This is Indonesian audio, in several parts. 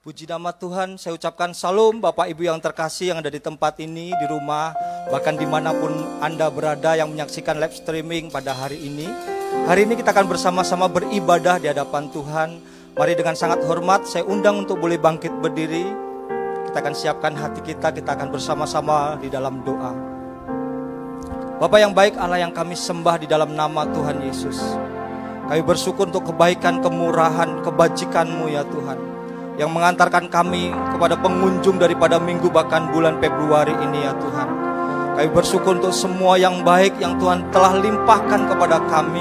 Puji nama Tuhan, saya ucapkan salam Bapak Ibu yang terkasih yang ada di tempat ini, di rumah, bahkan di mana pun Anda berada yang menyaksikan live streaming pada hari ini. Hari ini kita akan bersama-sama beribadah di hadapan Tuhan. Mari dengan sangat hormat saya undang untuk boleh bangkit berdiri. Kita akan siapkan hati kita, kita akan bersama-sama di dalam doa. Bapak yang baik Allah yang kami sembah di dalam nama Tuhan Yesus. Kami bersyukur untuk kebaikan, kemurahan, kebajikan-Mu ya Tuhan yang mengantarkan kami kepada pengunjung daripada minggu bahkan bulan Februari ini ya Tuhan. Kami bersyukur untuk semua yang baik yang Tuhan telah limpahkan kepada kami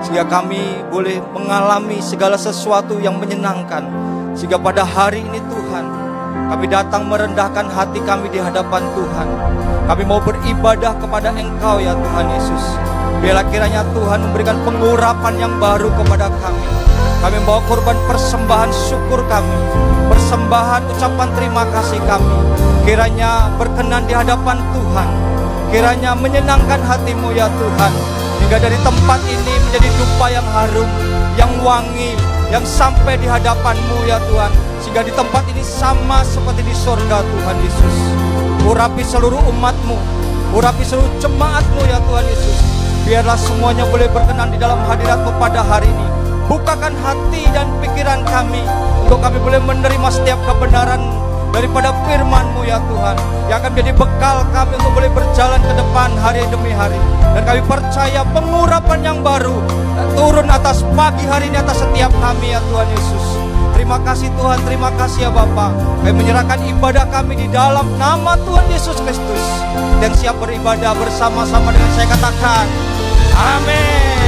sehingga kami boleh mengalami segala sesuatu yang menyenangkan sehingga pada hari ini Tuhan kami datang merendahkan hati kami di hadapan Tuhan. Kami mau beribadah kepada Engkau ya Tuhan Yesus. Biarlah kiranya Tuhan memberikan pengurapan yang baru kepada kami. Kami membawa korban persembahan syukur kami, persembahan ucapan terima kasih kami. Kiranya berkenan di hadapan Tuhan, kiranya menyenangkan hatimu ya Tuhan. Hingga dari tempat ini menjadi dupa yang harum, yang wangi, yang sampai di hadapanmu ya Tuhan. Sehingga di tempat ini sama seperti di surga Tuhan Yesus. Urapi seluruh umatmu, urapi seluruh jemaatmu ya Tuhan Yesus. Biarlah semuanya boleh berkenan di dalam hadiratmu pada hari ini Bukakan hati dan pikiran kami untuk kami boleh menerima setiap kebenaran daripada firman-Mu ya Tuhan yang akan menjadi bekal kami untuk boleh berjalan ke depan hari demi hari dan kami percaya pengurapan yang baru turun atas pagi hari ini atas setiap kami ya Tuhan Yesus Terima kasih Tuhan, terima kasih ya Bapak. Kami menyerahkan ibadah kami di dalam nama Tuhan Yesus Kristus. Dan siap beribadah bersama-sama dengan saya katakan. Amin.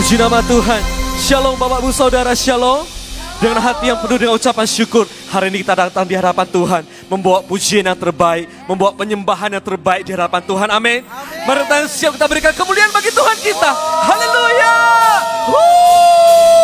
Puji nama Tuhan. Shalom Bapak Ibu Saudara, Shalom. Dengan hati yang penuh dengan ucapan syukur, hari ini kita datang di hadapan Tuhan, membawa pujian yang terbaik, membawa penyembahan yang terbaik di hadapan Tuhan. Amin. Mari kita siap kita berikan kemuliaan bagi Tuhan kita. Haleluya. bulan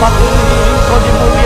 Patrulho, só de mulher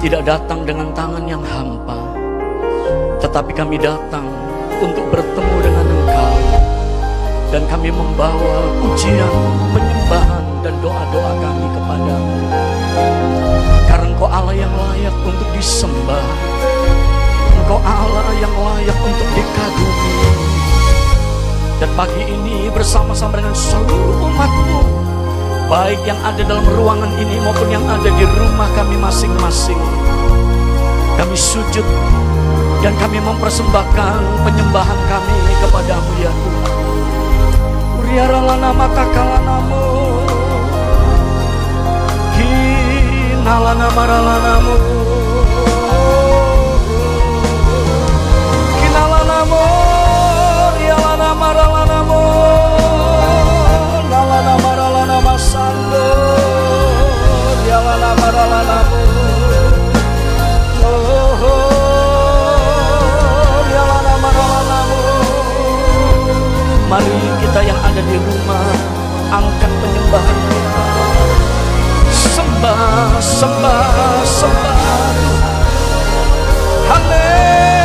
tidak datang dengan tangan yang hampa, tetapi kami datang untuk bertemu dengan Engkau dan kami membawa pujian, penyembahan dan doa-doa kami kepadamu. Karena Engkau Allah yang layak untuk disembah. Engkau Allah yang layak untuk dikagumi. Dan pagi ini bersama-sama dengan seluruh umatmu Baik yang ada dalam ruangan ini maupun yang ada di rumah kami masing-masing. Kami sujud dan kami mempersembahkan penyembahan kami kepadamu ya Tuhan. Uriarala nama takalanamu Kinalana maralanamu Kita yang ada di rumah Angkat penyembahan. Kita Sembah, sembah, sembah. Haleluya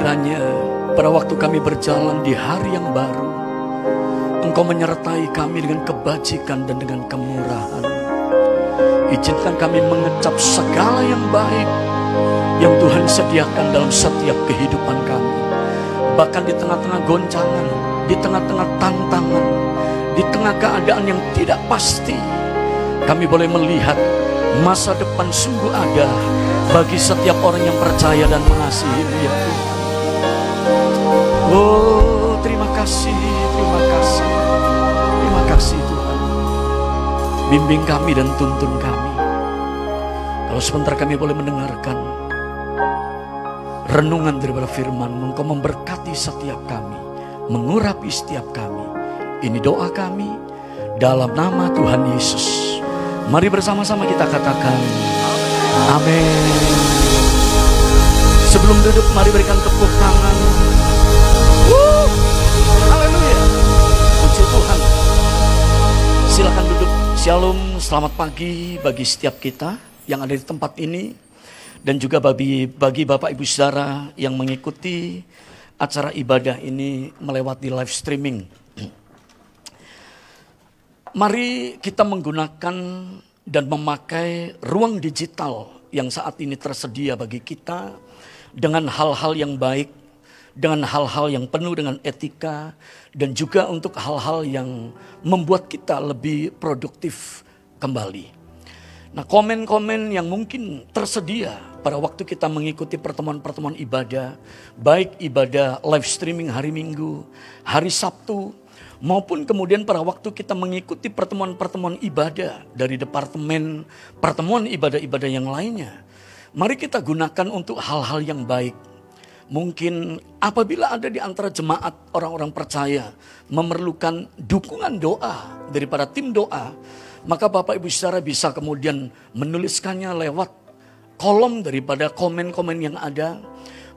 kiranya pada waktu kami berjalan di hari yang baru, Engkau menyertai kami dengan kebajikan dan dengan kemurahan. Izinkan kami mengecap segala yang baik yang Tuhan sediakan dalam setiap kehidupan kami. Bahkan di tengah-tengah goncangan, di tengah-tengah tantangan, di tengah keadaan yang tidak pasti, kami boleh melihat masa depan sungguh ada bagi setiap orang yang percaya dan mengasihi ya Tuhan. Oh, terima kasih, terima kasih. Terima kasih Tuhan. Bimbing kami dan tuntun kami. Kalau sebentar kami boleh mendengarkan renungan daripada firman Engkau memberkati setiap kami, mengurapi setiap kami. Ini doa kami dalam nama Tuhan Yesus. Mari bersama-sama kita katakan Amin. Sebelum duduk mari berikan tepuk tangan. Shalom, selamat pagi bagi setiap kita yang ada di tempat ini dan juga bagi bagi Bapak Ibu Saudara yang mengikuti acara ibadah ini melewati live streaming. Mari kita menggunakan dan memakai ruang digital yang saat ini tersedia bagi kita dengan hal-hal yang baik, dengan hal-hal yang penuh dengan etika, dan juga untuk hal-hal yang membuat kita lebih produktif kembali. Nah, komen-komen yang mungkin tersedia pada waktu kita mengikuti pertemuan-pertemuan ibadah, baik ibadah live streaming hari Minggu, hari Sabtu, maupun kemudian pada waktu kita mengikuti pertemuan-pertemuan ibadah dari departemen pertemuan ibadah-ibadah yang lainnya. Mari kita gunakan untuk hal-hal yang baik. Mungkin apabila ada di antara jemaat orang-orang percaya memerlukan dukungan doa daripada tim doa, maka Bapak Ibu saudara bisa kemudian menuliskannya lewat kolom daripada komen-komen yang ada.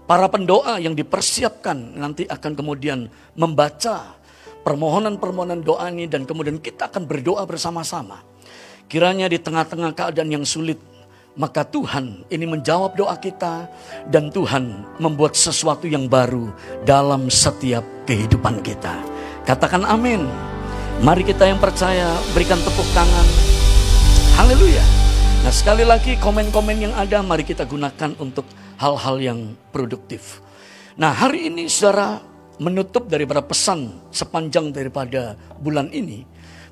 Para pendoa yang dipersiapkan nanti akan kemudian membaca permohonan-permohonan doa ini dan kemudian kita akan berdoa bersama-sama. Kiranya di tengah-tengah keadaan yang sulit, maka Tuhan ini menjawab doa kita dan Tuhan membuat sesuatu yang baru dalam setiap kehidupan kita. Katakan amin. Mari kita yang percaya berikan tepuk tangan. Haleluya. Nah sekali lagi komen-komen yang ada mari kita gunakan untuk hal-hal yang produktif. Nah hari ini saudara menutup daripada pesan sepanjang daripada bulan ini.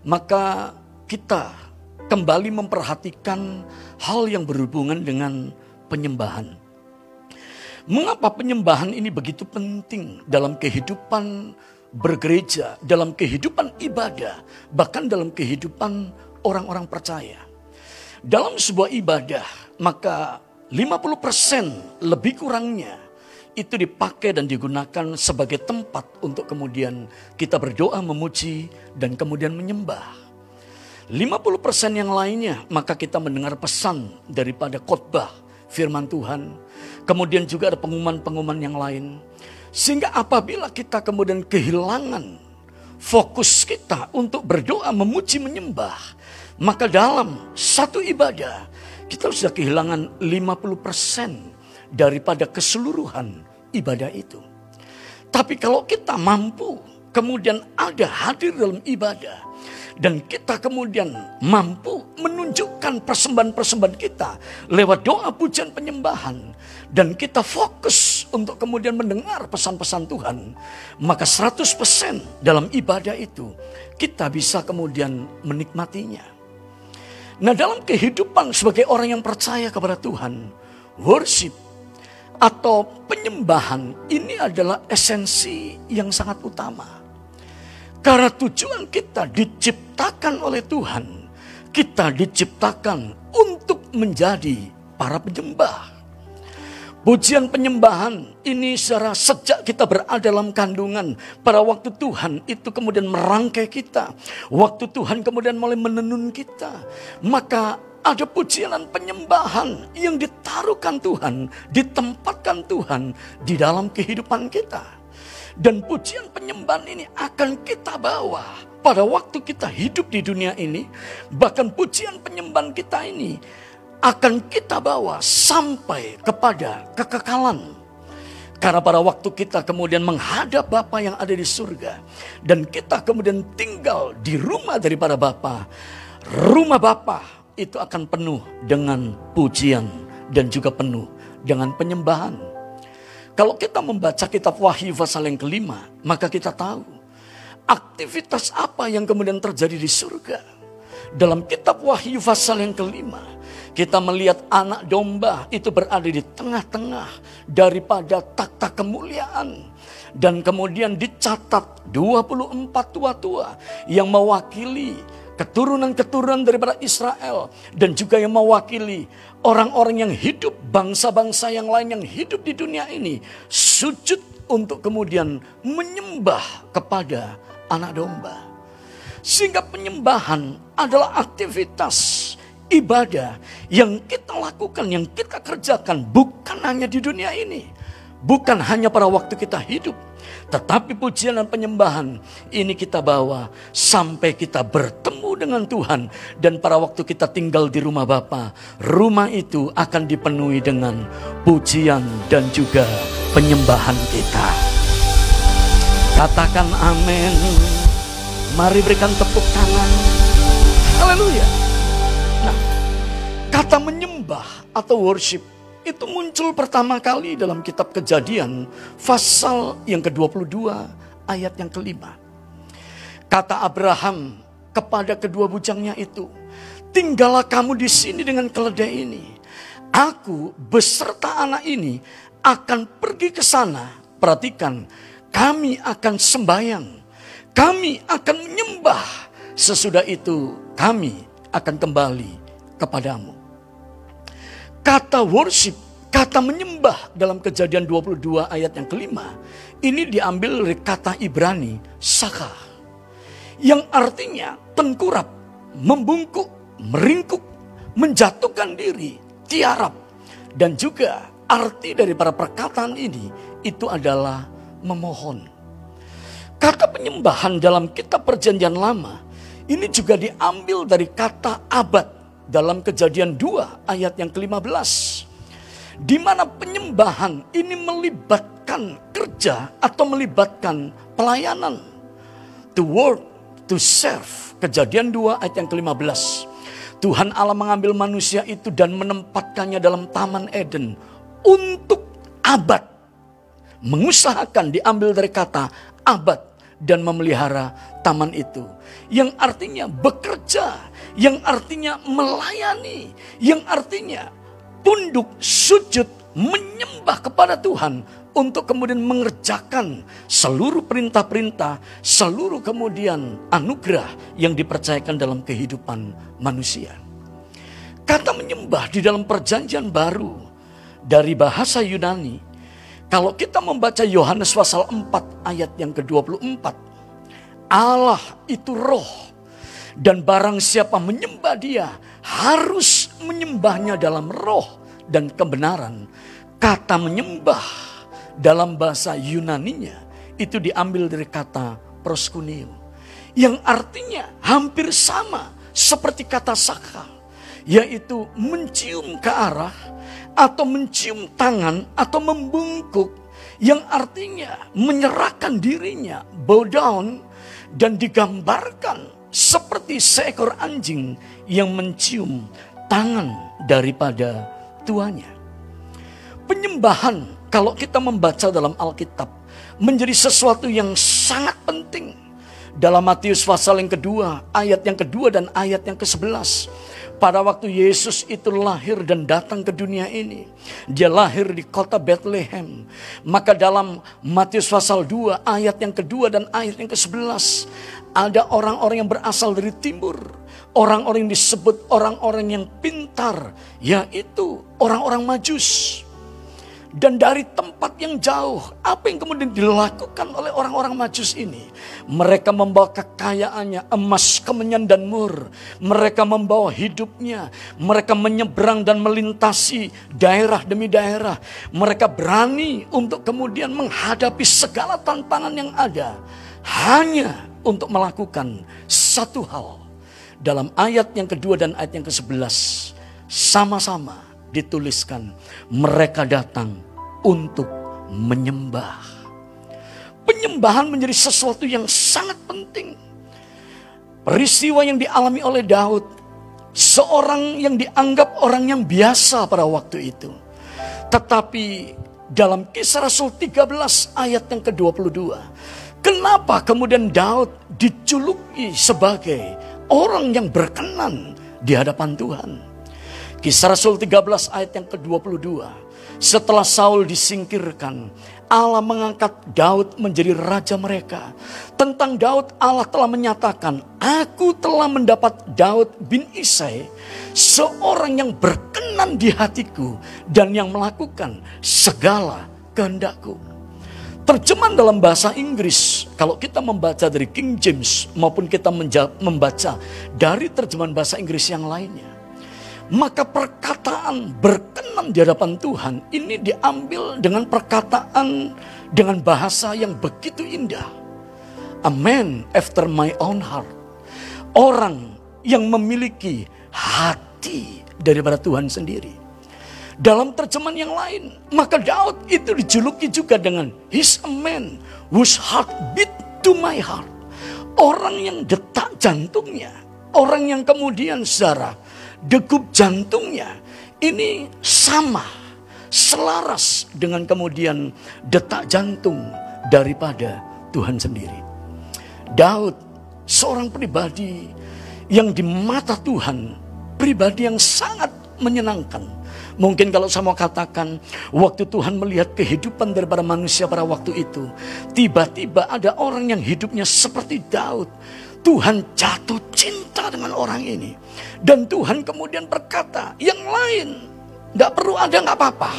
Maka kita kembali memperhatikan hal yang berhubungan dengan penyembahan. Mengapa penyembahan ini begitu penting dalam kehidupan bergereja, dalam kehidupan ibadah, bahkan dalam kehidupan orang-orang percaya. Dalam sebuah ibadah, maka 50% lebih kurangnya itu dipakai dan digunakan sebagai tempat untuk kemudian kita berdoa memuji dan kemudian menyembah. 50% yang lainnya maka kita mendengar pesan daripada khotbah firman Tuhan. Kemudian juga ada pengumuman-pengumuman yang lain. Sehingga apabila kita kemudian kehilangan fokus kita untuk berdoa, memuji, menyembah. Maka dalam satu ibadah kita sudah kehilangan 50% daripada keseluruhan ibadah itu. Tapi kalau kita mampu kemudian ada hadir dalam ibadah dan kita kemudian mampu menunjukkan persembahan-persembahan kita lewat doa pujian penyembahan dan kita fokus untuk kemudian mendengar pesan-pesan Tuhan, maka 100% dalam ibadah itu kita bisa kemudian menikmatinya. Nah, dalam kehidupan sebagai orang yang percaya kepada Tuhan, worship atau penyembahan ini adalah esensi yang sangat utama. Karena tujuan kita diciptakan oleh Tuhan, kita diciptakan untuk menjadi para penyembah. Pujian penyembahan ini secara sejak kita berada dalam kandungan. Pada waktu Tuhan itu kemudian merangkai kita. Waktu Tuhan kemudian mulai menenun kita. Maka ada pujian penyembahan yang ditaruhkan Tuhan, ditempatkan Tuhan di dalam kehidupan kita. Dan pujian penyembahan ini akan kita bawa pada waktu kita hidup di dunia ini. Bahkan pujian penyembahan kita ini akan kita bawa sampai kepada kekekalan. Karena pada waktu kita kemudian menghadap Bapa yang ada di surga. Dan kita kemudian tinggal di rumah daripada Bapa. Rumah Bapa itu akan penuh dengan pujian dan juga penuh dengan penyembahan. Kalau kita membaca kitab Wahyu pasal yang kelima, maka kita tahu aktivitas apa yang kemudian terjadi di surga. Dalam kitab Wahyu pasal yang kelima, kita melihat anak domba itu berada di tengah-tengah daripada takhta kemuliaan. Dan kemudian dicatat 24 tua-tua yang mewakili keturunan-keturunan daripada Israel. Dan juga yang mewakili orang-orang yang hidup, bangsa-bangsa yang lain yang hidup di dunia ini. Sujud untuk kemudian menyembah kepada anak domba. Sehingga penyembahan adalah aktivitas ibadah yang kita lakukan, yang kita kerjakan bukan hanya di dunia ini. Bukan hanya pada waktu kita hidup. Tetapi pujian dan penyembahan ini kita bawa sampai kita bertemu dengan Tuhan. Dan pada waktu kita tinggal di rumah Bapa, rumah itu akan dipenuhi dengan pujian dan juga penyembahan kita. Katakan amin. Mari berikan tepuk tangan. Haleluya. Kata menyembah atau worship itu muncul pertama kali dalam kitab kejadian pasal yang ke-22 ayat yang kelima. Kata Abraham kepada kedua bujangnya itu, tinggallah kamu di sini dengan keledai ini. Aku beserta anak ini akan pergi ke sana. Perhatikan, kami akan sembahyang. Kami akan menyembah. Sesudah itu kami akan kembali kepadamu. Kata worship, kata menyembah dalam kejadian 22 ayat yang kelima. Ini diambil dari kata Ibrani, saka. Yang artinya tengkurap, membungkuk, meringkuk, menjatuhkan diri, tiarap. Dan juga arti dari para perkataan ini itu adalah memohon. Kata penyembahan dalam kitab perjanjian lama ini juga diambil dari kata abad dalam kejadian 2 ayat yang ke-15. Di mana penyembahan ini melibatkan kerja atau melibatkan pelayanan. To work, to serve. Kejadian 2 ayat yang ke-15. Tuhan Allah mengambil manusia itu dan menempatkannya dalam Taman Eden untuk abad. Mengusahakan diambil dari kata abad dan memelihara taman itu. Yang artinya bekerja yang artinya melayani, yang artinya tunduk, sujud, menyembah kepada Tuhan untuk kemudian mengerjakan seluruh perintah-perintah, seluruh kemudian anugerah yang dipercayakan dalam kehidupan manusia. Kata menyembah di dalam perjanjian baru dari bahasa Yunani, kalau kita membaca Yohanes pasal 4 ayat yang ke-24, Allah itu roh dan barang siapa menyembah dia harus menyembahnya dalam roh dan kebenaran. Kata menyembah dalam bahasa Yunaninya itu diambil dari kata proskuneo. Yang artinya hampir sama seperti kata saka. Yaitu mencium ke arah atau mencium tangan atau membungkuk. Yang artinya menyerahkan dirinya, bow down dan digambarkan seperti seekor anjing yang mencium tangan daripada tuanya. Penyembahan kalau kita membaca dalam Alkitab menjadi sesuatu yang sangat penting. Dalam Matius pasal yang kedua, ayat yang kedua dan ayat yang ke-11 pada waktu Yesus itu lahir dan datang ke dunia ini. Dia lahir di kota Bethlehem. Maka dalam Matius pasal 2 ayat yang kedua dan ayat yang ke-11. Ada orang-orang yang berasal dari timur. Orang-orang yang disebut orang-orang yang pintar. Yaitu orang-orang majus. Dan dari tempat yang jauh, apa yang kemudian dilakukan oleh orang-orang majus ini. Mereka membawa kekayaannya, emas, kemenyan, dan mur. Mereka membawa hidupnya. Mereka menyeberang dan melintasi daerah demi daerah. Mereka berani untuk kemudian menghadapi segala tantangan yang ada. Hanya untuk melakukan satu hal. Dalam ayat yang kedua dan ayat yang ke-11. Sama-sama dituliskan mereka datang untuk menyembah. Penyembahan menjadi sesuatu yang sangat penting. Peristiwa yang dialami oleh Daud, seorang yang dianggap orang yang biasa pada waktu itu. Tetapi dalam kisah Rasul 13 ayat yang ke-22, kenapa kemudian Daud dijuluki sebagai orang yang berkenan di hadapan Tuhan? Kisah Rasul 13 ayat yang ke-22. Setelah Saul disingkirkan, Allah mengangkat Daud menjadi raja mereka. Tentang Daud Allah telah menyatakan, Aku telah mendapat Daud bin Isai, seorang yang berkenan di hatiku dan yang melakukan segala kehendakku. Terjemahan dalam bahasa Inggris, kalau kita membaca dari King James maupun kita membaca dari terjemahan bahasa Inggris yang lainnya, maka perkataan berkenan di hadapan Tuhan ini diambil dengan perkataan dengan bahasa yang begitu indah. A man after my own heart. Orang yang memiliki hati daripada Tuhan sendiri. Dalam terjemahan yang lain, maka Daud itu dijuluki juga dengan He's a man whose heart beat to my heart. Orang yang detak jantungnya, orang yang kemudian saudara degup jantungnya ini sama, selaras dengan kemudian detak jantung daripada Tuhan sendiri. Daud seorang pribadi yang di mata Tuhan pribadi yang sangat menyenangkan. Mungkin kalau saya mau katakan, waktu Tuhan melihat kehidupan daripada manusia pada waktu itu, tiba-tiba ada orang yang hidupnya seperti Daud. Tuhan jatuh cinta dengan orang ini. Dan Tuhan kemudian berkata, yang lain tidak perlu ada nggak apa-apa.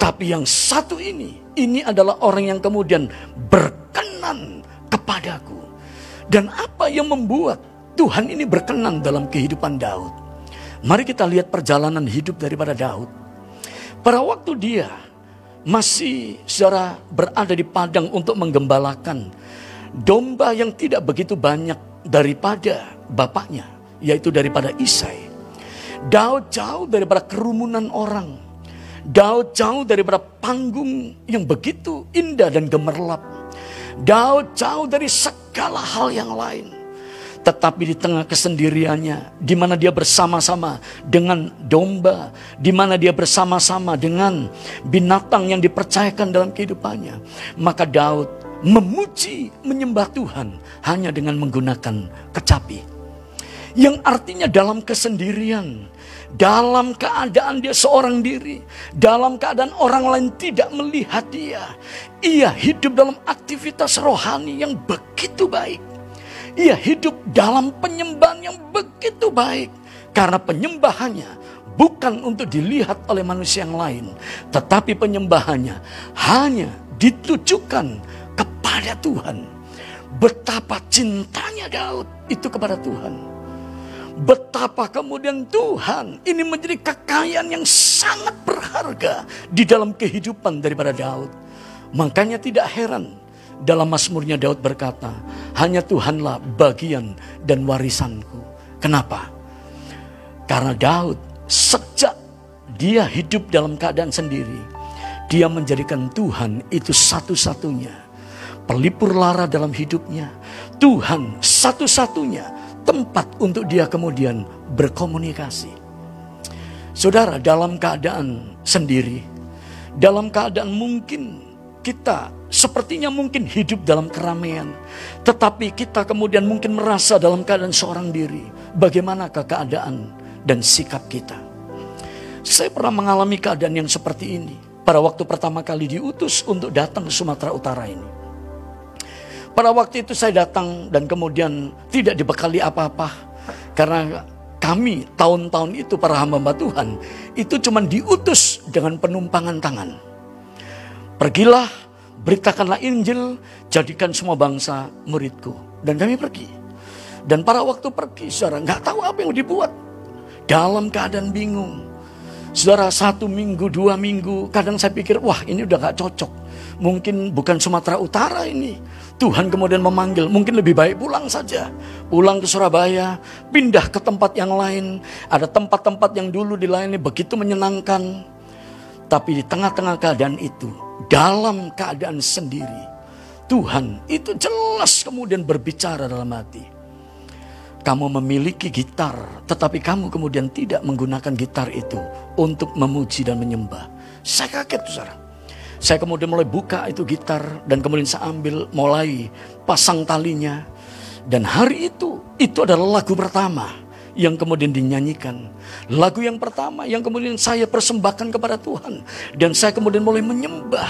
Tapi yang satu ini, ini adalah orang yang kemudian berkenan kepadaku. Dan apa yang membuat Tuhan ini berkenan dalam kehidupan Daud? Mari kita lihat perjalanan hidup daripada Daud. Pada waktu dia masih secara berada di padang untuk menggembalakan domba yang tidak begitu banyak daripada bapaknya, yaitu daripada Isai. Daud jauh daripada kerumunan orang. Daud jauh daripada panggung yang begitu indah dan gemerlap. Daud jauh dari segala hal yang lain. Tetapi di tengah kesendiriannya, di mana dia bersama-sama dengan domba, di mana dia bersama-sama dengan binatang yang dipercayakan dalam kehidupannya, maka Daud memuji, menyembah Tuhan hanya dengan menggunakan kecapi. Yang artinya dalam kesendirian, dalam keadaan dia seorang diri, dalam keadaan orang lain tidak melihat dia, ia hidup dalam aktivitas rohani yang begitu baik. Ia hidup dalam penyembahan yang begitu baik. Karena penyembahannya bukan untuk dilihat oleh manusia yang lain. Tetapi penyembahannya hanya ditujukan kepada Tuhan. Betapa cintanya Daud itu kepada Tuhan. Betapa kemudian Tuhan ini menjadi kekayaan yang sangat berharga di dalam kehidupan daripada Daud. Makanya tidak heran dalam Mazmurnya Daud berkata, hanya Tuhanlah bagian dan warisanku. Kenapa? Karena Daud sejak dia hidup dalam keadaan sendiri, dia menjadikan Tuhan itu satu-satunya pelipur lara dalam hidupnya. Tuhan satu-satunya tempat untuk dia kemudian berkomunikasi. Saudara, dalam keadaan sendiri, dalam keadaan mungkin kita sepertinya mungkin hidup dalam keramaian. Tetapi kita kemudian mungkin merasa dalam keadaan seorang diri. Bagaimanakah keadaan dan sikap kita. Saya pernah mengalami keadaan yang seperti ini. Pada waktu pertama kali diutus untuk datang ke Sumatera Utara ini. Pada waktu itu saya datang dan kemudian tidak dibekali apa-apa. Karena kami tahun-tahun itu para hamba Tuhan itu cuma diutus dengan penumpangan tangan. Pergilah beritakanlah Injil, jadikan semua bangsa muridku. Dan kami pergi. Dan para waktu pergi, saudara nggak tahu apa yang dibuat. Dalam keadaan bingung. Saudara satu minggu, dua minggu, kadang saya pikir, wah ini udah gak cocok. Mungkin bukan Sumatera Utara ini. Tuhan kemudian memanggil, mungkin lebih baik pulang saja. Pulang ke Surabaya, pindah ke tempat yang lain. Ada tempat-tempat yang dulu dilayani begitu menyenangkan. Tapi di tengah-tengah keadaan itu, dalam keadaan sendiri, Tuhan itu jelas kemudian berbicara dalam hati kamu memiliki gitar, tetapi kamu kemudian tidak menggunakan gitar itu untuk memuji dan menyembah. Saya kaget, saudara. Saya kemudian mulai buka itu gitar dan kemudian saya ambil mulai pasang talinya. Dan hari itu, itu adalah lagu pertama yang kemudian dinyanyikan. Lagu yang pertama yang kemudian saya persembahkan kepada Tuhan. Dan saya kemudian mulai menyembah.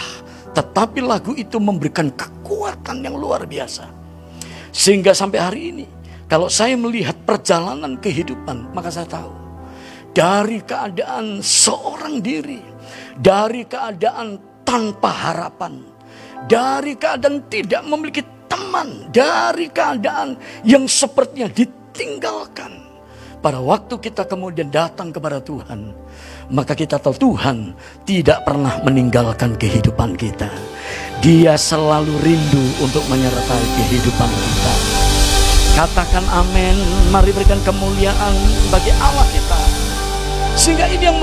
Tetapi lagu itu memberikan kekuatan yang luar biasa. Sehingga sampai hari ini kalau saya melihat perjalanan kehidupan, maka saya tahu dari keadaan seorang diri, dari keadaan tanpa harapan, dari keadaan tidak memiliki teman, dari keadaan yang sepertinya ditinggalkan. Pada waktu kita kemudian datang kepada Tuhan, maka kita tahu Tuhan tidak pernah meninggalkan kehidupan kita. Dia selalu rindu untuk menyertai kehidupan kita. Katakan amin. Mari berikan kemuliaan bagi Allah kita. Sehingga ini yang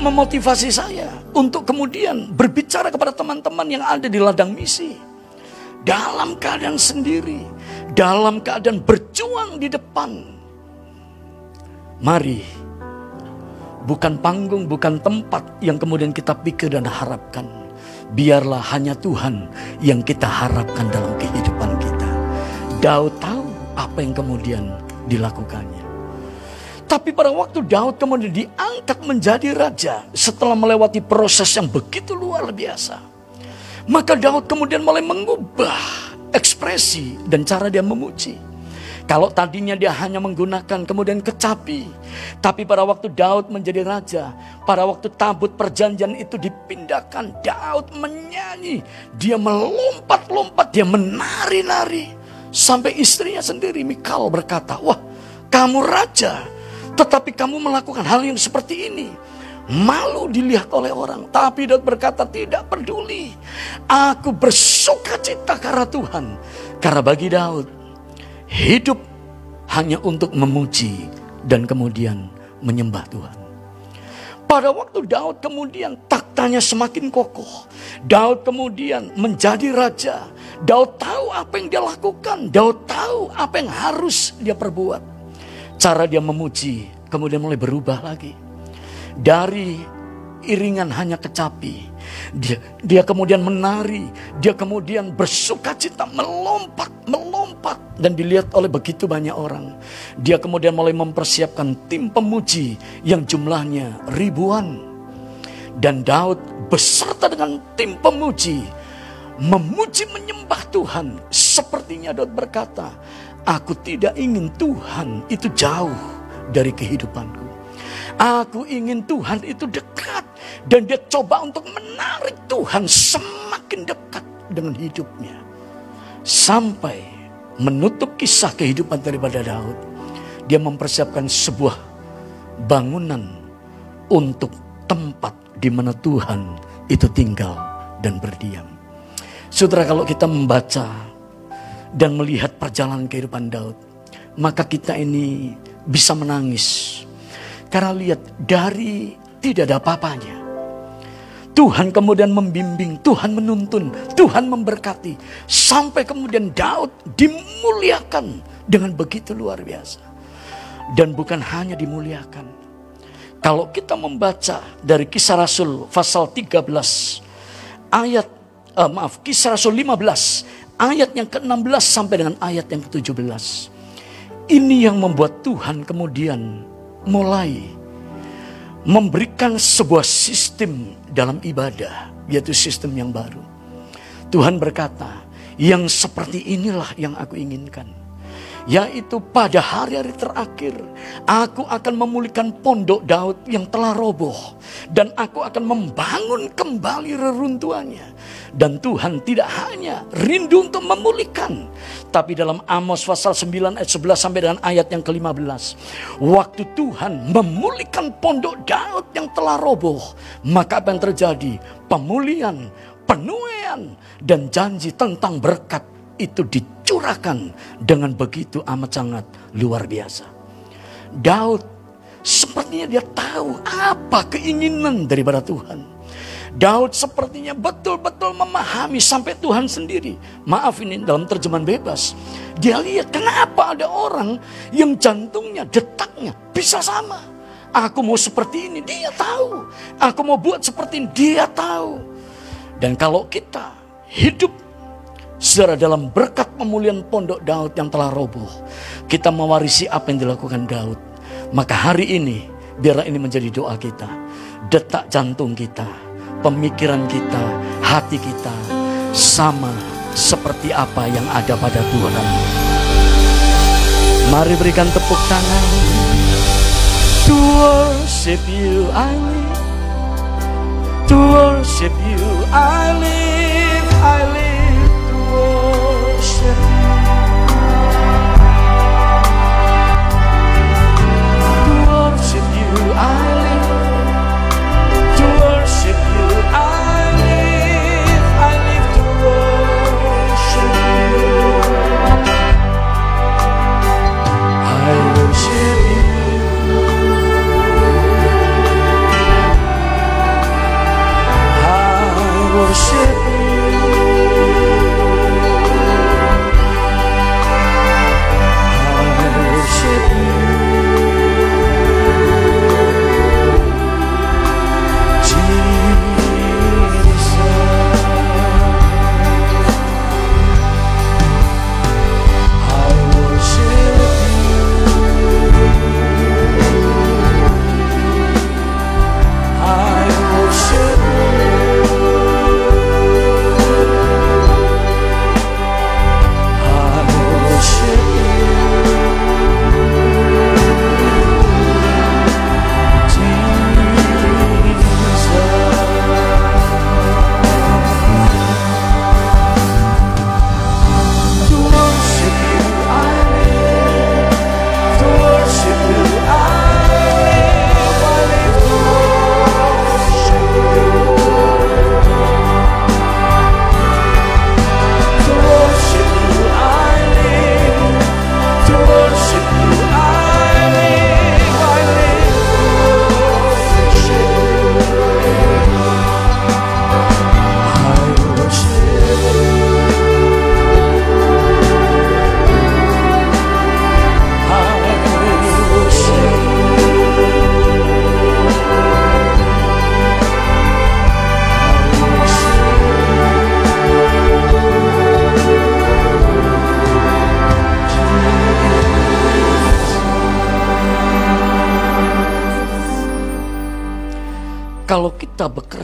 memotivasi saya untuk kemudian berbicara kepada teman-teman yang ada di ladang misi. Dalam keadaan sendiri, dalam keadaan berjuang di depan. Mari, bukan panggung, bukan tempat yang kemudian kita pikir dan harapkan. Biarlah hanya Tuhan yang kita harapkan dalam kehidupan kita. Daud tahu apa yang kemudian dilakukannya. Tapi pada waktu Daud kemudian diangkat menjadi raja setelah melewati proses yang begitu luar biasa. Maka Daud kemudian mulai mengubah ekspresi dan cara dia memuji. Kalau tadinya dia hanya menggunakan kemudian kecapi. Tapi pada waktu Daud menjadi raja. Pada waktu tabut perjanjian itu dipindahkan. Daud menyanyi. Dia melompat-lompat. Dia menari-nari. Sampai istrinya sendiri Mikal berkata, wah kamu raja, tetapi kamu melakukan hal yang seperti ini. Malu dilihat oleh orang. Tapi Daud berkata tidak peduli. Aku bersuka cita karena Tuhan. Karena bagi Daud, hidup hanya untuk memuji dan kemudian menyembah Tuhan. Pada waktu Daud kemudian taktanya semakin kokoh. Daud kemudian menjadi raja. Daud tahu apa yang dia lakukan. Daud tahu apa yang harus dia perbuat. Cara dia memuji kemudian mulai berubah lagi. Dari iringan hanya kecapi. Dia, dia kemudian menari. Dia kemudian bersuka cita melompat, melompat. Dan dilihat oleh begitu banyak orang. Dia kemudian mulai mempersiapkan tim pemuji yang jumlahnya ribuan. Dan Daud beserta dengan tim pemuji memuji menyembah Tuhan. Sepertinya Daud berkata, aku tidak ingin Tuhan itu jauh dari kehidupanku. Aku ingin Tuhan itu dekat. Dan dia coba untuk menarik Tuhan semakin dekat dengan hidupnya. Sampai menutup kisah kehidupan daripada Daud. Dia mempersiapkan sebuah bangunan untuk tempat di mana Tuhan itu tinggal dan berdiam. Saudara kalau kita membaca dan melihat perjalanan kehidupan Daud, maka kita ini bisa menangis. Karena lihat dari tidak ada apa-apanya. Tuhan kemudian membimbing, Tuhan menuntun, Tuhan memberkati. Sampai kemudian Daud dimuliakan dengan begitu luar biasa. Dan bukan hanya dimuliakan. Kalau kita membaca dari kisah Rasul pasal 13 ayat uh, maaf kisah Rasul 15 ayat yang ke-16 sampai dengan ayat yang ke-17. Ini yang membuat Tuhan kemudian mulai memberikan sebuah sistem dalam ibadah, yaitu sistem yang baru. Tuhan berkata, yang seperti inilah yang aku inginkan. Yaitu pada hari-hari terakhir aku akan memulihkan pondok Daud yang telah roboh dan aku akan membangun kembali reruntuhannya dan Tuhan tidak hanya rindu untuk memulihkan tapi dalam Amos pasal 9 ayat 11 sampai dengan ayat yang ke-15 waktu Tuhan memulihkan pondok Daud yang telah roboh maka apa yang terjadi? Pemulihan penuaian dan janji tentang berkat itu dicurahkan dengan begitu amat sangat luar biasa. Daud sepertinya dia tahu apa keinginan daripada Tuhan. Daud sepertinya betul-betul memahami sampai Tuhan sendiri. Maaf ini dalam terjemahan bebas. Dia lihat kenapa ada orang yang jantungnya, detaknya bisa sama. Aku mau seperti ini, dia tahu. Aku mau buat seperti ini, dia tahu. Dan kalau kita hidup Saudara dalam berkat pemulihan pondok Daud yang telah roboh. Kita mewarisi apa yang dilakukan Daud. Maka hari ini biarlah ini menjadi doa kita. Detak jantung kita, pemikiran kita, hati kita sama seperti apa yang ada pada Tuhan. Mari berikan tepuk tangan. To worship you I live. To worship you I live. I live. Kalau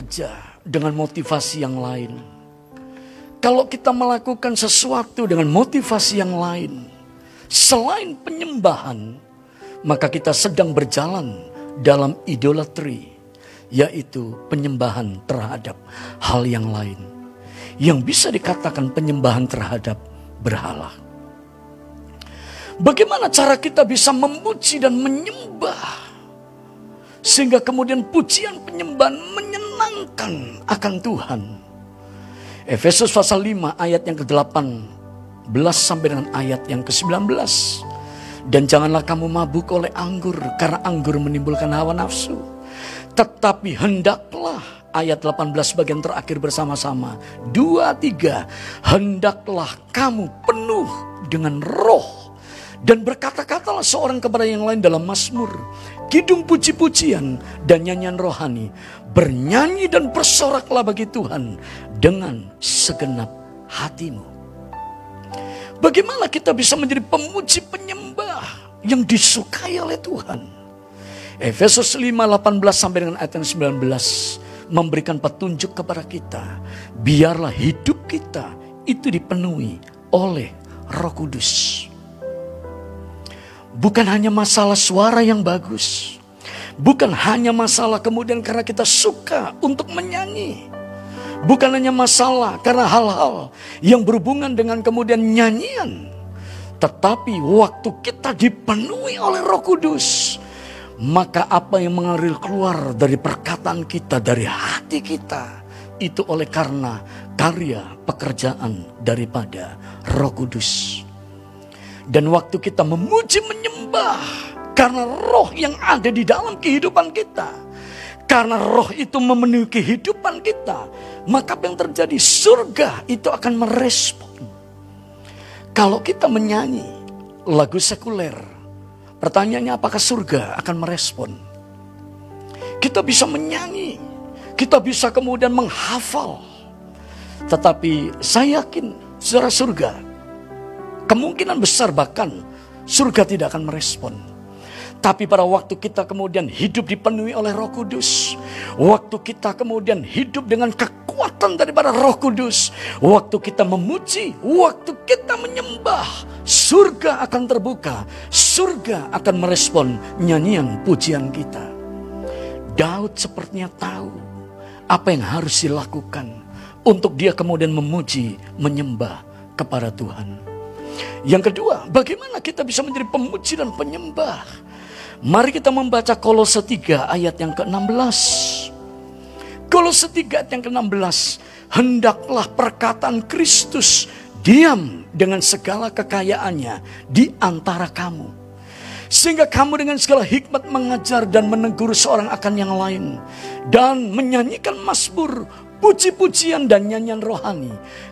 bekerja dengan motivasi yang lain, kalau kita melakukan sesuatu dengan motivasi yang lain, selain penyembahan, maka kita sedang berjalan dalam idolatri, yaitu penyembahan terhadap hal yang lain, yang bisa dikatakan penyembahan terhadap berhala. Bagaimana cara kita bisa memuji dan menyembah sehingga kemudian pujian penyembahan menyenangkan akan Tuhan. Efesus pasal 5 ayat yang ke-18 sampai dengan ayat yang ke-19. Dan janganlah kamu mabuk oleh anggur karena anggur menimbulkan hawa nafsu. Tetapi hendaklah ayat 18 bagian terakhir bersama-sama. Dua, tiga. Hendaklah kamu penuh dengan roh. Dan berkata-katalah seorang kepada yang lain dalam Mazmur kidung puji-pujian dan nyanyian rohani. Bernyanyi dan bersoraklah bagi Tuhan dengan segenap hatimu. Bagaimana kita bisa menjadi pemuji penyembah yang disukai oleh Tuhan? Efesus 5, 18 sampai dengan ayat 19 memberikan petunjuk kepada kita. Biarlah hidup kita itu dipenuhi oleh roh kudus. Bukan hanya masalah suara yang bagus, bukan hanya masalah kemudian karena kita suka untuk menyanyi, bukan hanya masalah karena hal-hal yang berhubungan dengan kemudian nyanyian, tetapi waktu kita dipenuhi oleh Roh Kudus, maka apa yang mengalir keluar dari perkataan kita, dari hati kita, itu oleh karena karya pekerjaan daripada Roh Kudus. Dan waktu kita memuji menyembah karena roh yang ada di dalam kehidupan kita. Karena roh itu memenuhi kehidupan kita. Maka apa yang terjadi? Surga itu akan merespon. Kalau kita menyanyi lagu sekuler. Pertanyaannya apakah surga akan merespon? Kita bisa menyanyi. Kita bisa kemudian menghafal. Tetapi saya yakin secara surga Kemungkinan besar bahkan surga tidak akan merespon. Tapi pada waktu kita kemudian hidup dipenuhi oleh roh kudus. Waktu kita kemudian hidup dengan kekuatan daripada roh kudus. Waktu kita memuji, waktu kita menyembah. Surga akan terbuka, surga akan merespon nyanyian pujian kita. Daud sepertinya tahu apa yang harus dilakukan untuk dia kemudian memuji, menyembah kepada Tuhan. Yang kedua, bagaimana kita bisa menjadi pemuji dan penyembah? Mari kita membaca Kolose 3 ayat yang ke-16. Kolose 3 ayat yang ke-16. Hendaklah perkataan Kristus diam dengan segala kekayaannya di antara kamu. Sehingga kamu dengan segala hikmat mengajar dan menegur seorang akan yang lain. Dan menyanyikan masbur, puji-pujian dan nyanyian rohani.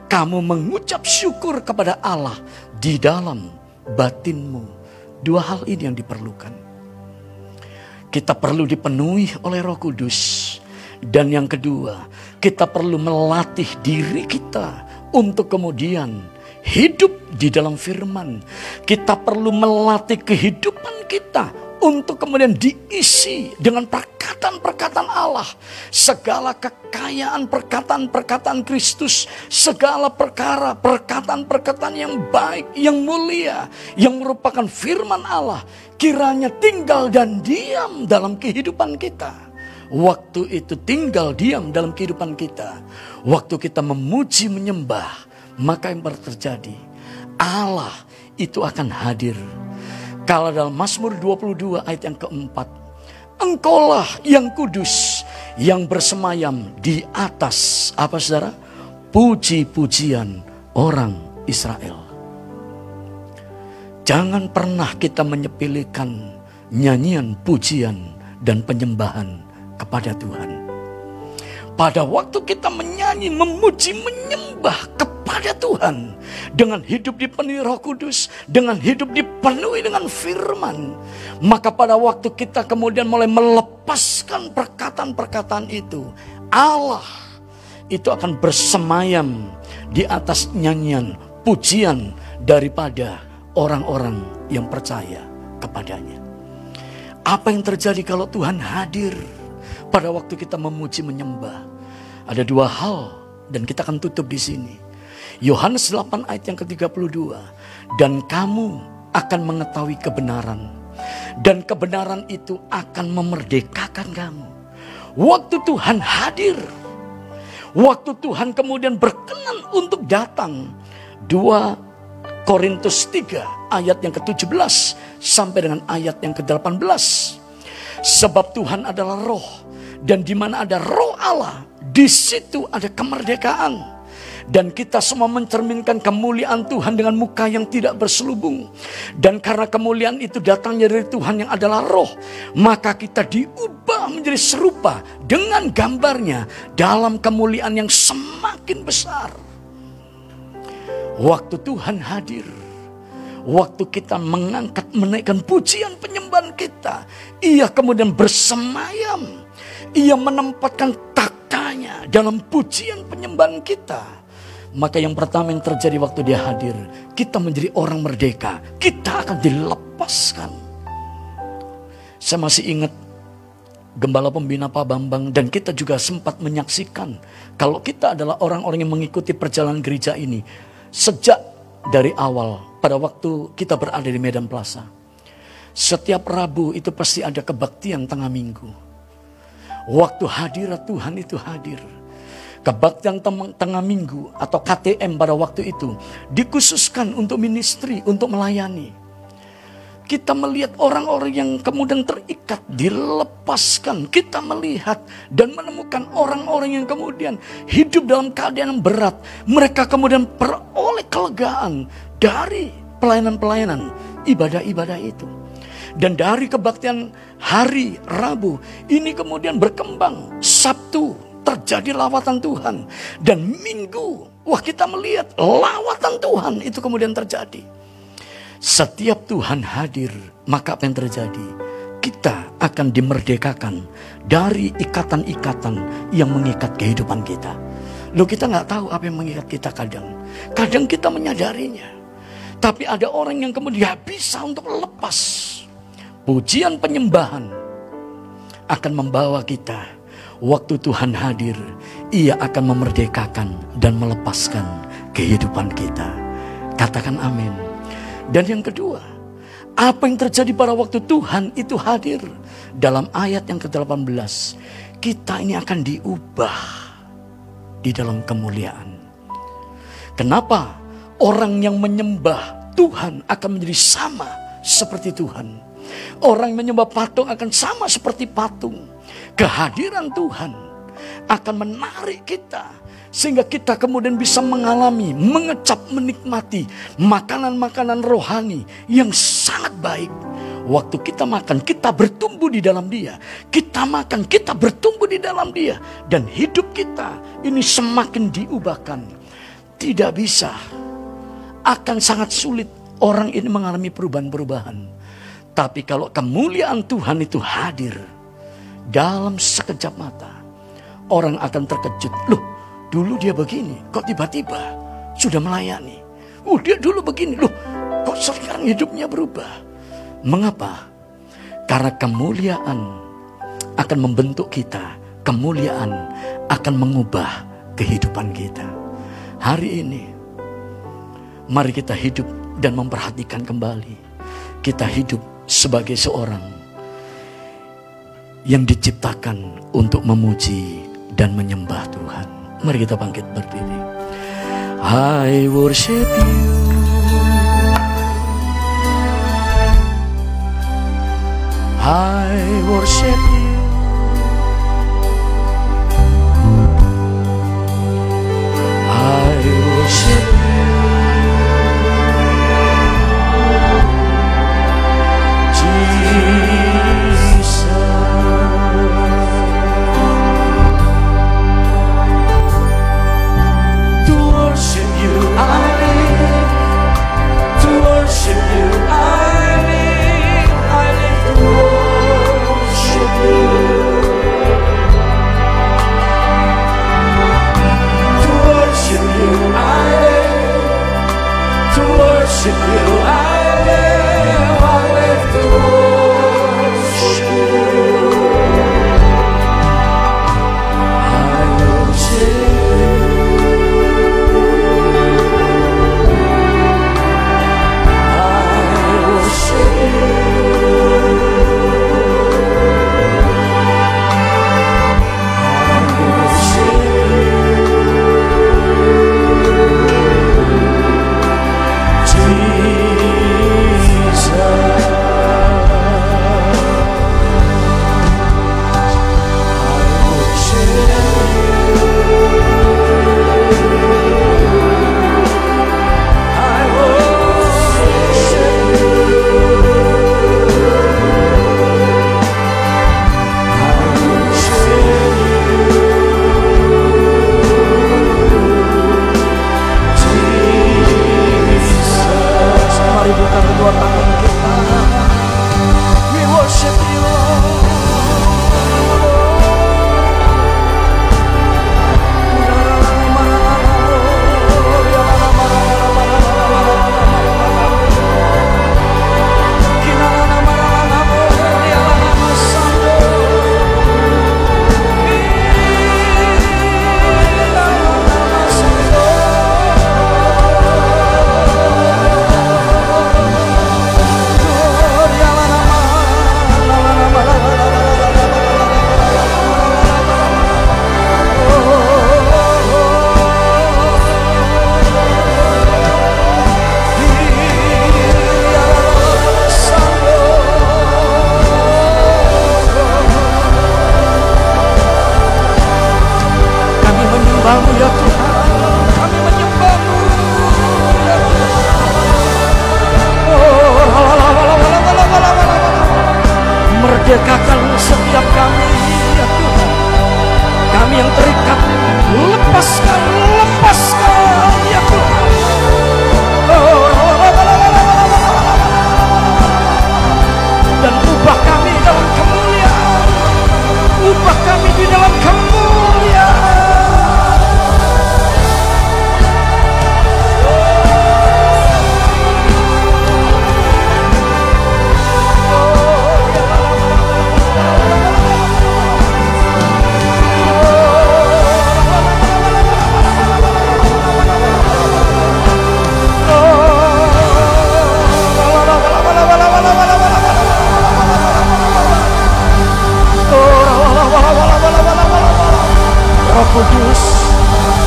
Kamu mengucap syukur kepada Allah di dalam batinmu. Dua hal ini yang diperlukan. Kita perlu dipenuhi oleh Roh Kudus. Dan yang kedua, kita perlu melatih diri kita untuk kemudian hidup di dalam firman. Kita perlu melatih kehidupan kita untuk kemudian diisi dengan perkataan-perkataan Allah. Segala kekayaan perkataan-perkataan Kristus, segala perkara, perkataan-perkataan yang baik, yang mulia, yang merupakan firman Allah, kiranya tinggal dan diam dalam kehidupan kita. Waktu itu tinggal diam dalam kehidupan kita. Waktu kita memuji menyembah, maka yang terjadi Allah itu akan hadir kalau dalam Mazmur 22 ayat yang keempat. Engkaulah yang kudus yang bersemayam di atas apa saudara? Puji-pujian orang Israel. Jangan pernah kita menyepelekan nyanyian pujian dan penyembahan kepada Tuhan. Pada waktu kita menyanyi, memuji, menyembah kepada Tuhan, dengan hidup dipenuhi Roh Kudus, dengan hidup dipenuhi dengan firman, maka pada waktu kita kemudian mulai melepaskan perkataan-perkataan itu, Allah itu akan bersemayam di atas nyanyian pujian daripada orang-orang yang percaya kepadanya. Apa yang terjadi kalau Tuhan hadir pada waktu kita memuji menyembah? Ada dua hal dan kita akan tutup di sini. Yohanes 8 ayat yang ke-32. Dan kamu akan mengetahui kebenaran. Dan kebenaran itu akan memerdekakan kamu. Waktu Tuhan hadir. Waktu Tuhan kemudian berkenan untuk datang. 2 Korintus 3 ayat yang ke-17 sampai dengan ayat yang ke-18. Sebab Tuhan adalah roh dan di mana ada roh Allah, di situ ada kemerdekaan. Dan kita semua mencerminkan kemuliaan Tuhan dengan muka yang tidak berselubung. Dan karena kemuliaan itu datangnya dari Tuhan yang adalah roh. Maka kita diubah menjadi serupa dengan gambarnya dalam kemuliaan yang semakin besar. Waktu Tuhan hadir. Waktu kita mengangkat menaikkan pujian penyembahan kita. Ia kemudian bersemayam. Ia menempatkan taktanya dalam pujian penyembahan kita maka yang pertama yang terjadi waktu dia hadir, kita menjadi orang merdeka. Kita akan dilepaskan. Saya masih ingat Gembala Pembina Pak Bambang dan kita juga sempat menyaksikan kalau kita adalah orang-orang yang mengikuti perjalanan gereja ini sejak dari awal pada waktu kita berada di Medan Plaza. Setiap Rabu itu pasti ada kebaktian tengah minggu. Waktu hadirat Tuhan itu hadir. Kebaktian tengah minggu atau KTM pada waktu itu dikhususkan untuk ministry, untuk melayani. Kita melihat orang-orang yang kemudian terikat, dilepaskan. Kita melihat dan menemukan orang-orang yang kemudian hidup dalam keadaan yang berat. Mereka kemudian peroleh kelegaan dari pelayanan-pelayanan, ibadah-ibadah itu. Dan dari kebaktian hari Rabu, ini kemudian berkembang. Sabtu, terjadi lawatan Tuhan. Dan minggu, wah kita melihat lawatan Tuhan itu kemudian terjadi. Setiap Tuhan hadir, maka apa yang terjadi? Kita akan dimerdekakan dari ikatan-ikatan yang mengikat kehidupan kita. Loh kita nggak tahu apa yang mengikat kita kadang. Kadang kita menyadarinya. Tapi ada orang yang kemudian bisa untuk lepas. Pujian penyembahan akan membawa kita waktu Tuhan hadir, ia akan memerdekakan dan melepaskan kehidupan kita. Katakan amin. Dan yang kedua, apa yang terjadi pada waktu Tuhan itu hadir? Dalam ayat yang ke-18, kita ini akan diubah di dalam kemuliaan. Kenapa orang yang menyembah Tuhan akan menjadi sama seperti Tuhan? Orang yang menyembah patung akan sama seperti patung kehadiran Tuhan akan menarik kita sehingga kita kemudian bisa mengalami, mengecap, menikmati makanan-makanan rohani yang sangat baik. Waktu kita makan, kita bertumbuh di dalam Dia. Kita makan, kita bertumbuh di dalam Dia, dan hidup kita ini semakin diubahkan. Tidak bisa, akan sangat sulit orang ini mengalami perubahan-perubahan. Tapi kalau kemuliaan Tuhan itu hadir, dalam sekejap mata orang akan terkejut. Loh, dulu dia begini, kok tiba-tiba sudah melayani. Oh, dia dulu begini, loh, kok sekarang hidupnya berubah. Mengapa? Karena kemuliaan akan membentuk kita. Kemuliaan akan mengubah kehidupan kita. Hari ini, mari kita hidup dan memperhatikan kembali. Kita hidup sebagai seorang yang diciptakan untuk memuji dan menyembah Tuhan. Mari kita bangkit berdiri. I worship you. I worship you. I worship disappear.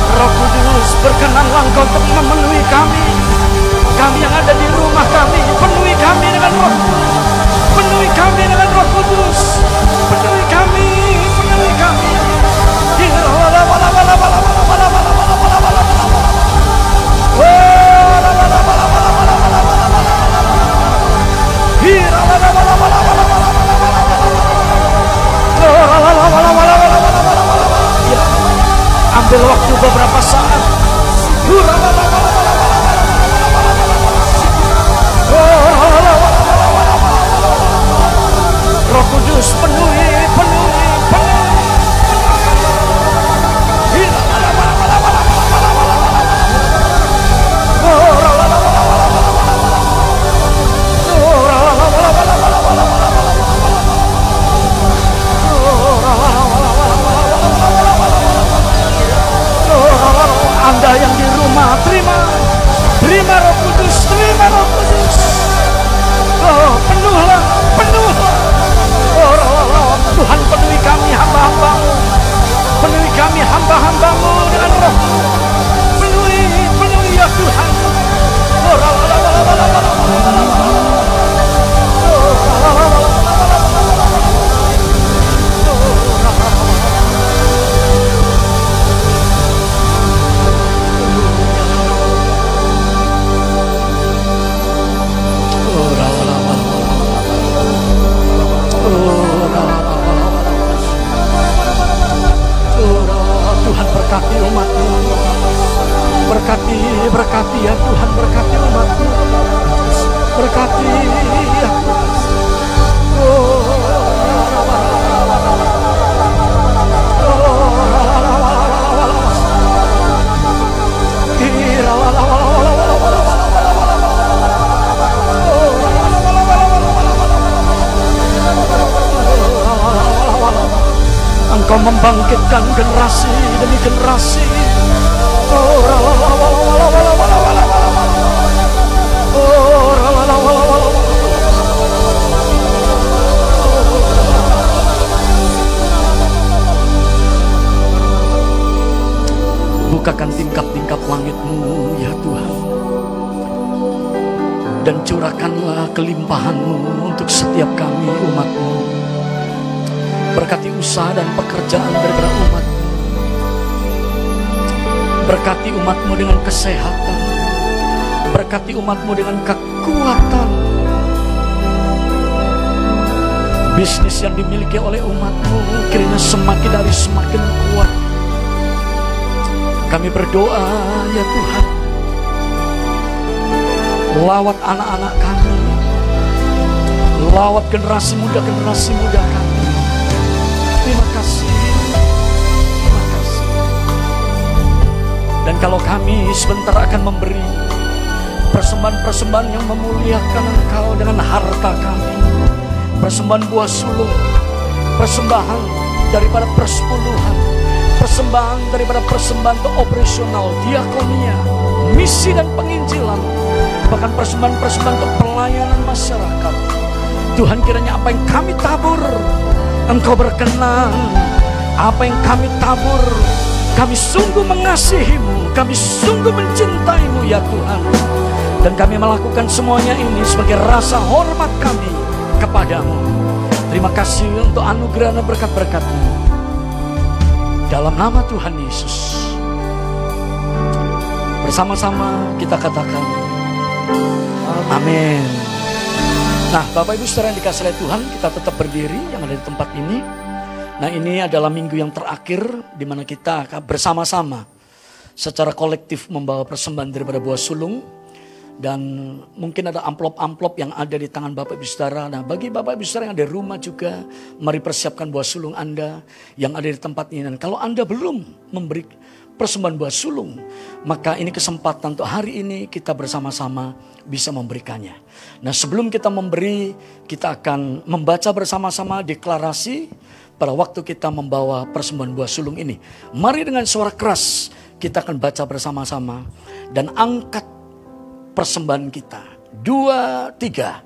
Roh Kudus berkenanlah engkau untuk memenuhi kami. Kami yang ada di rumah kami penuhi kami dengan roh Kudus, penuhi kami dengan roh kudus. Penuhi kami Ambil waktu beberapa saat. Roh Kudus penuhi, Anda yang di rumah. Terima. Terima Roh Kudus. Terima Roh Kudus. Oh penuhlah penuhlah. Oh roh, roh, roh. Tuhan penuhi kami hamba-hambamu. Penuhi kami hamba-hambamu dengan roh. Penuhi penuhi ya Tuhan. Oh roh, roh, roh, roh, roh, roh, roh, roh, roh, berkati umatmu Berkati, berkati ya Tuhan Berkati umatmu Berkati ya Engkau membangkitkan generasi demi generasi. Bukakan tingkap-tingkap langitmu ya Tuhan Dan curahkanlah kelimpahanmu untuk setiap kami umatmu Berkati usaha dan pekerjaan daripada umat. Berkati umatmu dengan kesehatan. Berkati umatmu dengan kekuatan. Bisnis yang dimiliki oleh umatmu kiranya semakin dari semakin kuat. Kami berdoa ya Tuhan. Lawat anak-anak kami. Lawat generasi muda-generasi muda kami. Dan kalau kami sebentar akan memberi persembahan-persembahan yang memuliakan Engkau dengan harta kami. Persembahan buah sulung, persembahan daripada persepuluhan, persembahan daripada persembahan untuk operasional, diakonia, misi dan penginjilan, bahkan persembahan-persembahan untuk pelayanan masyarakat. Tuhan kiranya apa yang kami tabur Engkau berkenan Apa yang kami tabur Kami sungguh mengasihimu Kami sungguh mencintaimu ya Tuhan. Dan kami melakukan semuanya ini Sebagai rasa hormat kami Kepadamu. Terima kasih untuk anugerah dan berkat-berkatmu. Dalam nama Tuhan Yesus. Bersama-sama kita katakan Amin. Nah, Bapak Ibu saudara yang dikasih oleh Tuhan, kita tetap berdiri yang ada di tempat ini. Nah, ini adalah minggu yang terakhir di mana kita bersama-sama secara kolektif membawa persembahan daripada buah sulung dan mungkin ada amplop-amplop yang ada di tangan Bapak Ibu Saudara. Nah, bagi Bapak Ibu Saudara yang ada di rumah juga, mari persiapkan buah sulung Anda yang ada di tempat ini. Dan kalau Anda belum memberi persembahan buah sulung, maka ini kesempatan untuk hari ini kita bersama-sama bisa memberikannya. Nah sebelum kita memberi, kita akan membaca bersama-sama deklarasi pada waktu kita membawa persembahan buah sulung ini. Mari dengan suara keras kita akan baca bersama-sama dan angkat persembahan kita. Dua, tiga.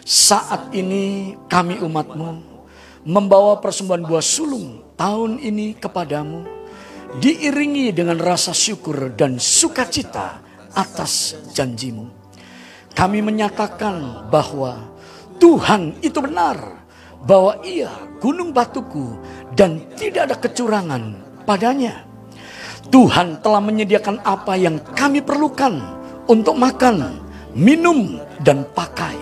Saat ini kami umatmu membawa persembahan buah sulung tahun ini kepadamu diiringi dengan rasa syukur dan sukacita atas janjimu. kami menyatakan bahwa Tuhan itu benar, bahwa Ia gunung batuku dan tidak ada kecurangan padanya. Tuhan telah menyediakan apa yang kami perlukan untuk makan, minum, dan pakai.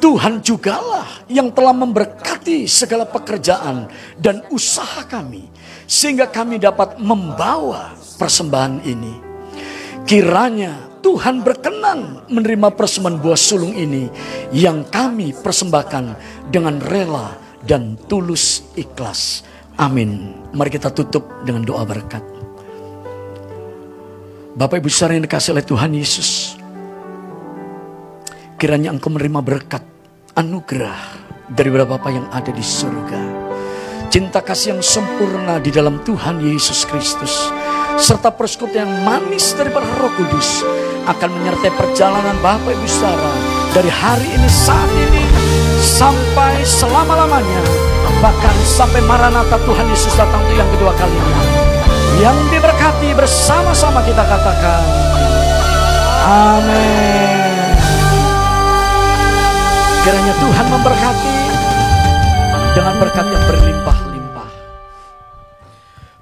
Tuhan jugalah yang telah memberkati segala pekerjaan dan usaha kami, sehingga kami dapat membawa persembahan ini. Kiranya Tuhan berkenan menerima persembahan buah sulung ini yang kami persembahkan dengan rela dan tulus ikhlas. Amin. Mari kita tutup dengan doa berkat. Bapak Ibu saudara yang dikasih oleh Tuhan Yesus. Kiranya engkau menerima berkat, anugerah dari Bapa yang ada di surga. Cinta kasih yang sempurna di dalam Tuhan Yesus Kristus. Serta persekutuan yang manis daripada roh kudus. Akan menyertai perjalanan Bapak Ibu saudara. Dari hari ini saat ini sampai selama-lamanya. Bahkan sampai Maranatha Tuhan Yesus datang untuk yang kedua kalinya yang diberkati bersama-sama kita katakan amin kiranya Tuhan memberkati dengan berkat yang berlimpah-limpah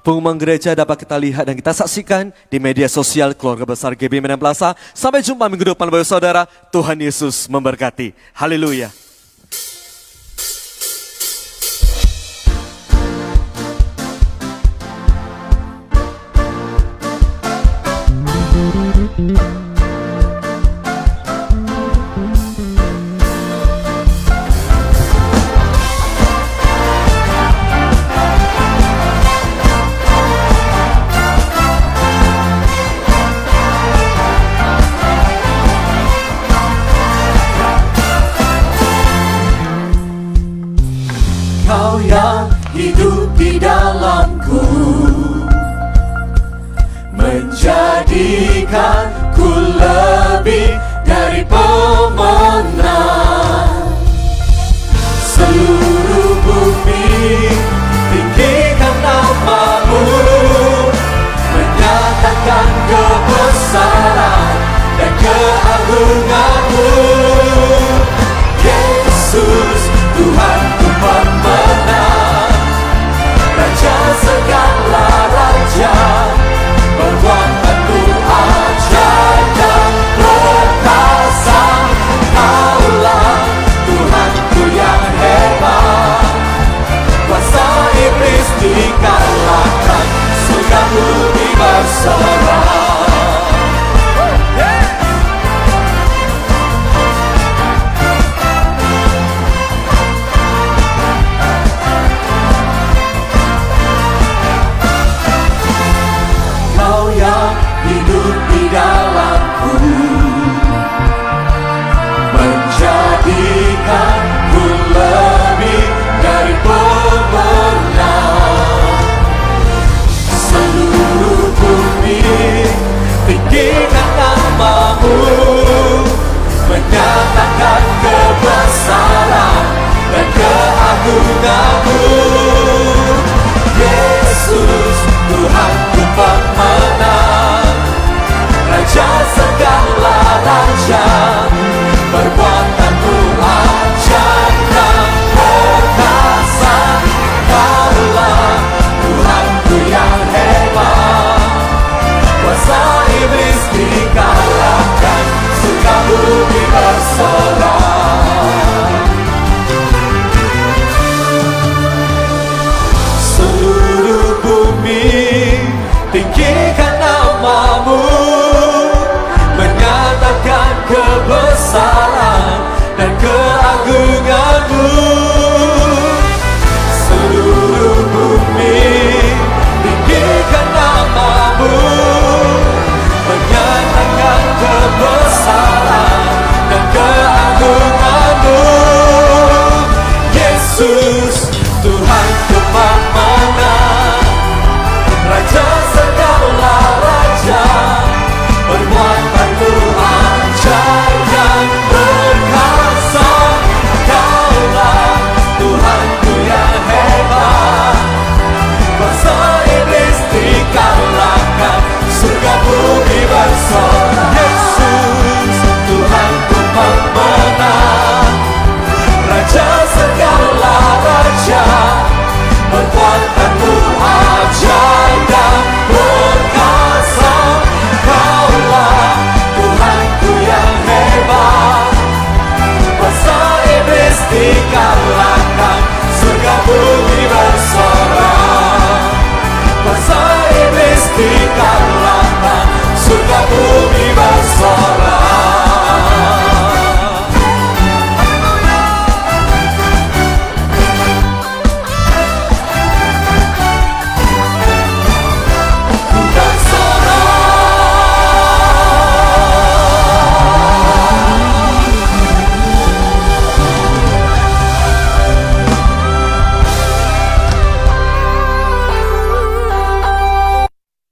Pengumuman gereja dapat kita lihat dan kita saksikan di media sosial keluarga besar GB Medan Plaza. Sampai jumpa minggu depan Bapak Saudara. Tuhan Yesus memberkati. Haleluya.